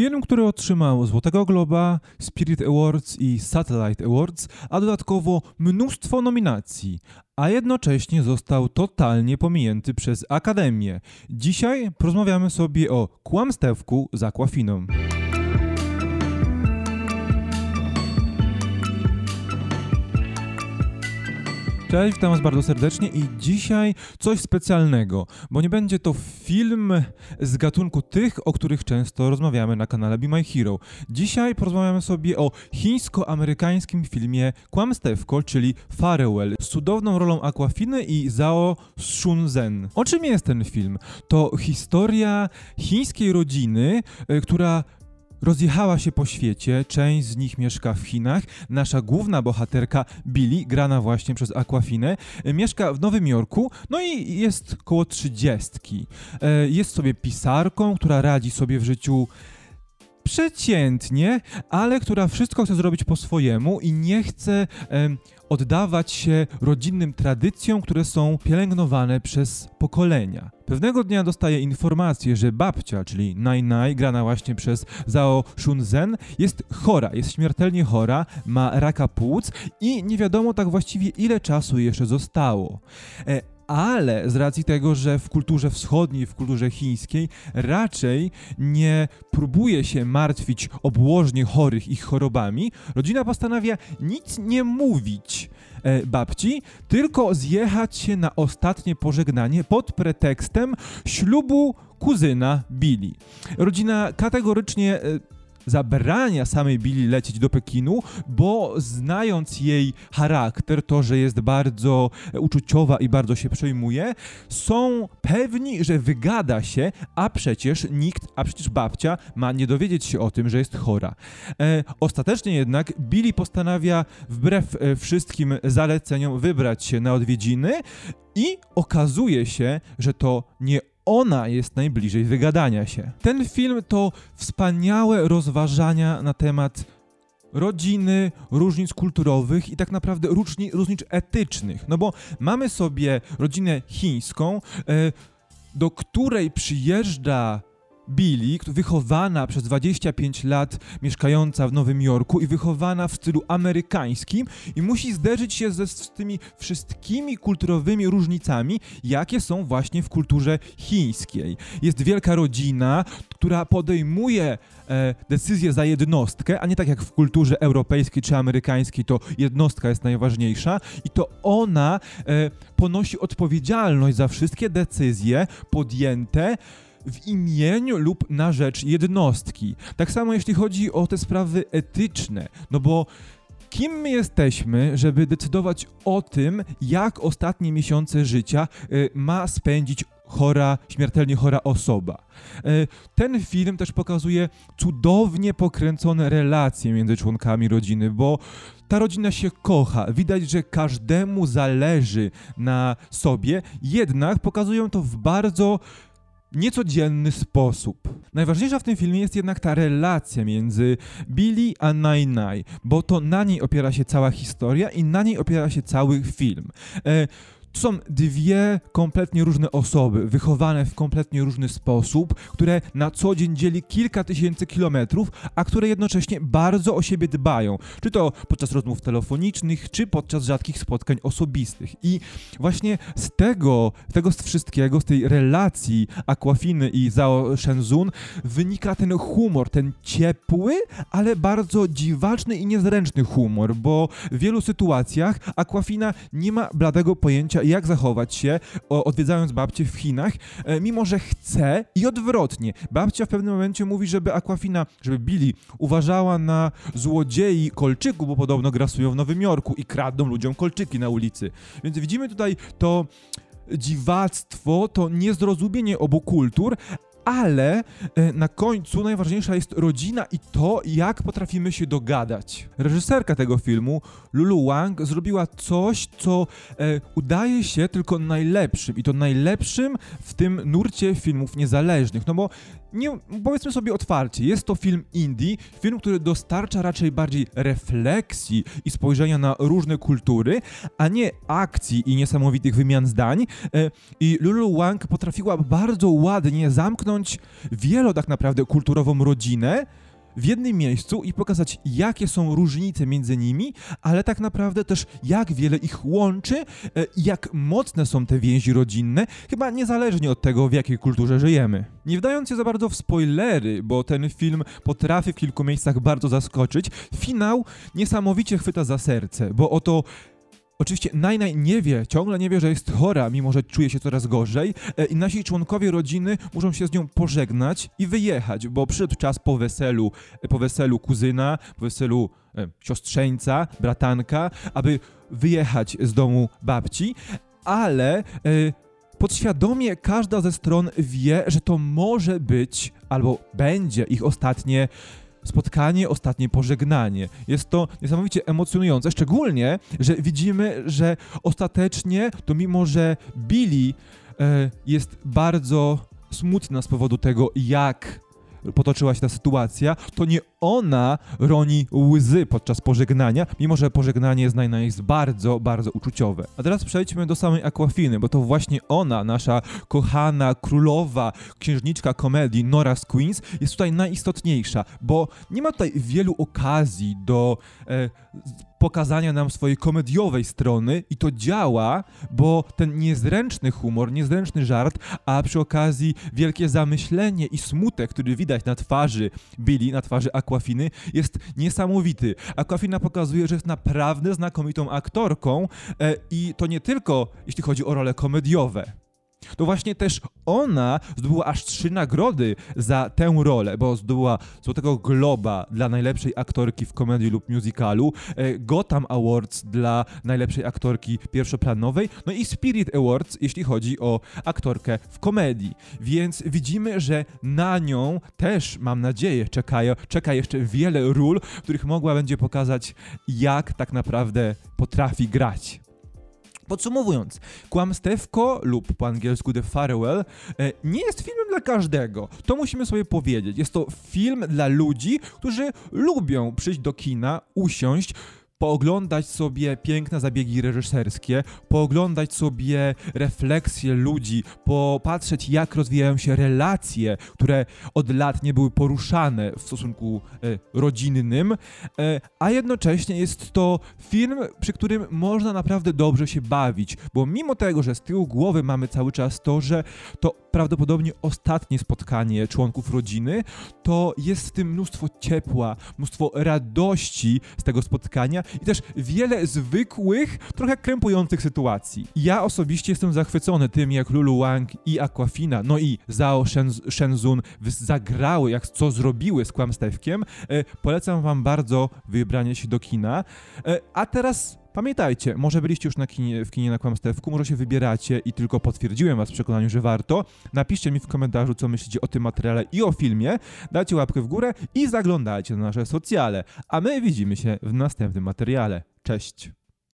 Film, który otrzymał Złotego Globa, Spirit Awards i Satellite Awards, a dodatkowo mnóstwo nominacji, a jednocześnie został totalnie pominięty przez Akademię. Dzisiaj porozmawiamy sobie o kłamstewku z Aquafiną. Cześć, witam Was bardzo serdecznie i dzisiaj coś specjalnego, bo nie będzie to film z gatunku tych, o których często rozmawiamy na kanale Be My Hero. Dzisiaj porozmawiamy sobie o chińsko-amerykańskim filmie Kłamstewko, czyli Farewell, z cudowną rolą Aquafiny i Zhao Shunzen. O czym jest ten film? To historia chińskiej rodziny, y, która rozjechała się po świecie, część z nich mieszka w Chinach. Nasza główna bohaterka Billy, grana właśnie przez Aquafinę, e, mieszka w Nowym Jorku, no i jest koło trzydziestki. E, jest sobie pisarką, która radzi sobie w życiu przeciętnie, ale która wszystko chce zrobić po swojemu i nie chce oddawać się rodzinnym tradycjom, które są pielęgnowane przez pokolenia. Pewnego dnia dostaje informację, że babcia, czyli Nai Nai, grana właśnie przez Zhao Shunzen, jest chora, jest śmiertelnie chora, ma raka płuc i nie wiadomo tak właściwie ile czasu jeszcze zostało. E, ale z racji tego, że w kulturze wschodniej, w kulturze chińskiej raczej nie próbuje się martwić obłożnie chorych ich chorobami, rodzina postanawia nic nie mówić e, babci, tylko zjechać się na ostatnie pożegnanie pod pretekstem ślubu kuzyna Billy. Rodzina kategorycznie e, zabrania samej Billy lecieć do Pekinu, bo znając jej charakter, to, że jest bardzo uczuciowa i bardzo się przejmuje, są pewni, że wygada się, a przecież nikt, a przecież babcia ma nie dowiedzieć się o tym, że jest chora. E, ostatecznie jednak Billy postanawia wbrew e, wszystkim zaleceniom wybrać się na odwiedziny i okazuje się, że to nie ona jest najbliżej wygadania się. Ten film to wspaniałe rozważania na temat rodziny, różnic kulturowych i tak naprawdę różni, różnic etycznych. No bo mamy sobie rodzinę chińską, e, do której przyjeżdża Billy, wychowana przez 25 lat, mieszkająca w Nowym Jorku i wychowana w stylu amerykańskim i musi zderzyć się ze, z tymi wszystkimi kulturowymi różnicami, jakie są właśnie w kulturze chińskiej. Jest wielka rodzina, która podejmuje e, decyzję za jednostkę, a nie tak jak w kulturze europejskiej czy amerykańskiej, to jednostka jest najważniejsza i to ona e, ponosi odpowiedzialność za wszystkie decyzje podjęte w imieniu lub na rzecz jednostki. Tak samo jeśli chodzi o te sprawy etyczne, no bo kim my jesteśmy, żeby decydować o tym, jak ostatnie miesiące życia y, ma spędzić chora, śmiertelnie chora osoba. Y, ten film też pokazuje cudownie pokręcone relacje między członkami rodziny, bo ta rodzina się kocha, widać, że każdemu zależy na sobie, jednak pokazują to w bardzo niecodzienny sposób. Najważniejsza w tym filmie jest jednak ta relacja między Billy a Nai, bo to na niej opiera się cała historia i na niej opiera się cały film. E, to są dwie kompletnie różne osoby, wychowane w kompletnie różny sposób, które na co dzień dzieli kilka tysięcy kilometrów, a które jednocześnie bardzo o siebie dbają. Czy to podczas rozmów telefonicznych, czy podczas rzadkich spotkań osobistych. I właśnie z tego, tego z wszystkiego, z tej relacji Aquafiny i Zhao Shenzun wynika ten humor, ten ciepły, ale bardzo dziwaczny i niezręczny humor, bo w wielu sytuacjach Aquafina nie ma bladego pojęcia, jak zachować się odwiedzając babcię w Chinach, e, mimo że chce i odwrotnie. Babcia w pewnym momencie mówi, żeby Aquafina, żeby Billy uważała na złodziei kolczyku, bo podobno grasują w Nowym Jorku i kradną ludziom kolczyki na ulicy. Więc widzimy tutaj to dziwactwo, to niezrozumienie obu kultur, ale e, na końcu najważniejsza jest rodzina i to, jak potrafimy się dogadać. Reżyserka tego filmu, Lulu Wang, zrobiła coś, co e, udaje się tylko najlepszym i to najlepszym w tym nurcie filmów niezależnych, no bo nie, powiedzmy sobie otwarcie, jest to film indie, film, który dostarcza raczej bardziej refleksji i spojrzenia na różne kultury, a nie akcji i niesamowitych wymian zdań. E, I Lulu Wang potrafiła bardzo ładnie zamknąć wielo tak naprawdę kulturową rodzinę, w jednym miejscu i pokazać, jakie są różnice między nimi, ale tak naprawdę też jak wiele ich łączy e, jak mocne są te więzi rodzinne, chyba niezależnie od tego, w jakiej kulturze żyjemy. Nie wdając się za bardzo w spoilery, bo ten film potrafi w kilku miejscach bardzo zaskoczyć, finał niesamowicie chwyta za serce, bo oto Oczywiście Najnaj nie wie, ciągle nie wie, że jest chora, mimo że czuje się coraz gorzej. E, i nasi członkowie rodziny muszą się z nią pożegnać i wyjechać, bo przyszedł czas po weselu, e, po weselu kuzyna, po weselu e, siostrzeńca, bratanka, aby wyjechać z domu babci, ale e, podświadomie każda ze stron wie, że to może być albo będzie ich ostatnie spotkanie, ostatnie pożegnanie. Jest to niesamowicie emocjonujące, szczególnie, że widzimy, że ostatecznie, to mimo że Billy e, jest bardzo smutna z powodu tego, jak potoczyła się ta sytuacja, to nie ona roni łzy podczas pożegnania, mimo że pożegnanie z Nine jest bardzo, bardzo uczuciowe. A teraz przejdźmy do samej Aquafiny, bo to właśnie ona, nasza kochana królowa, księżniczka komedii Nora Queens, jest tutaj najistotniejsza, bo nie ma tutaj wielu okazji do e, pokazania nam swojej komediowej strony i to działa, bo ten niezręczny humor, niezręczny żart, a przy okazji wielkie zamyślenie i smutek, który widać na twarzy Billy, na twarzy Aquafiny, jest niesamowity. Aquafina pokazuje, że jest naprawdę znakomitą aktorką e, i to nie tylko jeśli chodzi o role komediowe to właśnie też ona zdobyła aż trzy nagrody za tę rolę, bo zdobyła Złotego Globa dla najlepszej aktorki w komedii lub musicalu, e, Gotham Awards dla najlepszej aktorki pierwszoplanowej, no i Spirit Awards, jeśli chodzi o aktorkę w komedii. Więc widzimy, że na nią też, mam nadzieję, czeka, czeka jeszcze wiele ról, w których mogła będzie pokazać, jak tak naprawdę potrafi grać. Podsumowując, Kłamstewko lub po angielsku The Farewell e, nie jest filmem dla każdego. To musimy sobie powiedzieć. Jest to film dla ludzi, którzy lubią przyjść do kina, usiąść, pooglądać sobie piękne zabiegi reżyserskie, pooglądać sobie refleksje ludzi, popatrzeć jak rozwijają się relacje, które od lat nie były poruszane w stosunku e, rodzinnym, e, a jednocześnie jest to film, przy którym można naprawdę dobrze się bawić, bo mimo tego, że z tyłu głowy mamy cały czas to, że to prawdopodobnie ostatnie spotkanie członków rodziny, to jest w tym mnóstwo ciepła, mnóstwo radości z tego spotkania i też wiele zwykłych, trochę krępujących sytuacji. Ja osobiście jestem zachwycony tym, jak Lulu Wang i Aquafina, no i Zhao Shenzun zagrały, jak co zrobiły z kłamstewkiem. E, polecam wam bardzo wybranie się do kina. E, a teraz Pamiętajcie, może byliście już na kinie, w kinie na kłamstewku, może się wybieracie i tylko potwierdziłem was w przekonaniu, że warto. Napiszcie mi w komentarzu, co myślicie o tym materiale i o filmie, dajcie łapkę w górę i zaglądajcie na nasze socjale. A my widzimy się w następnym materiale. Cześć!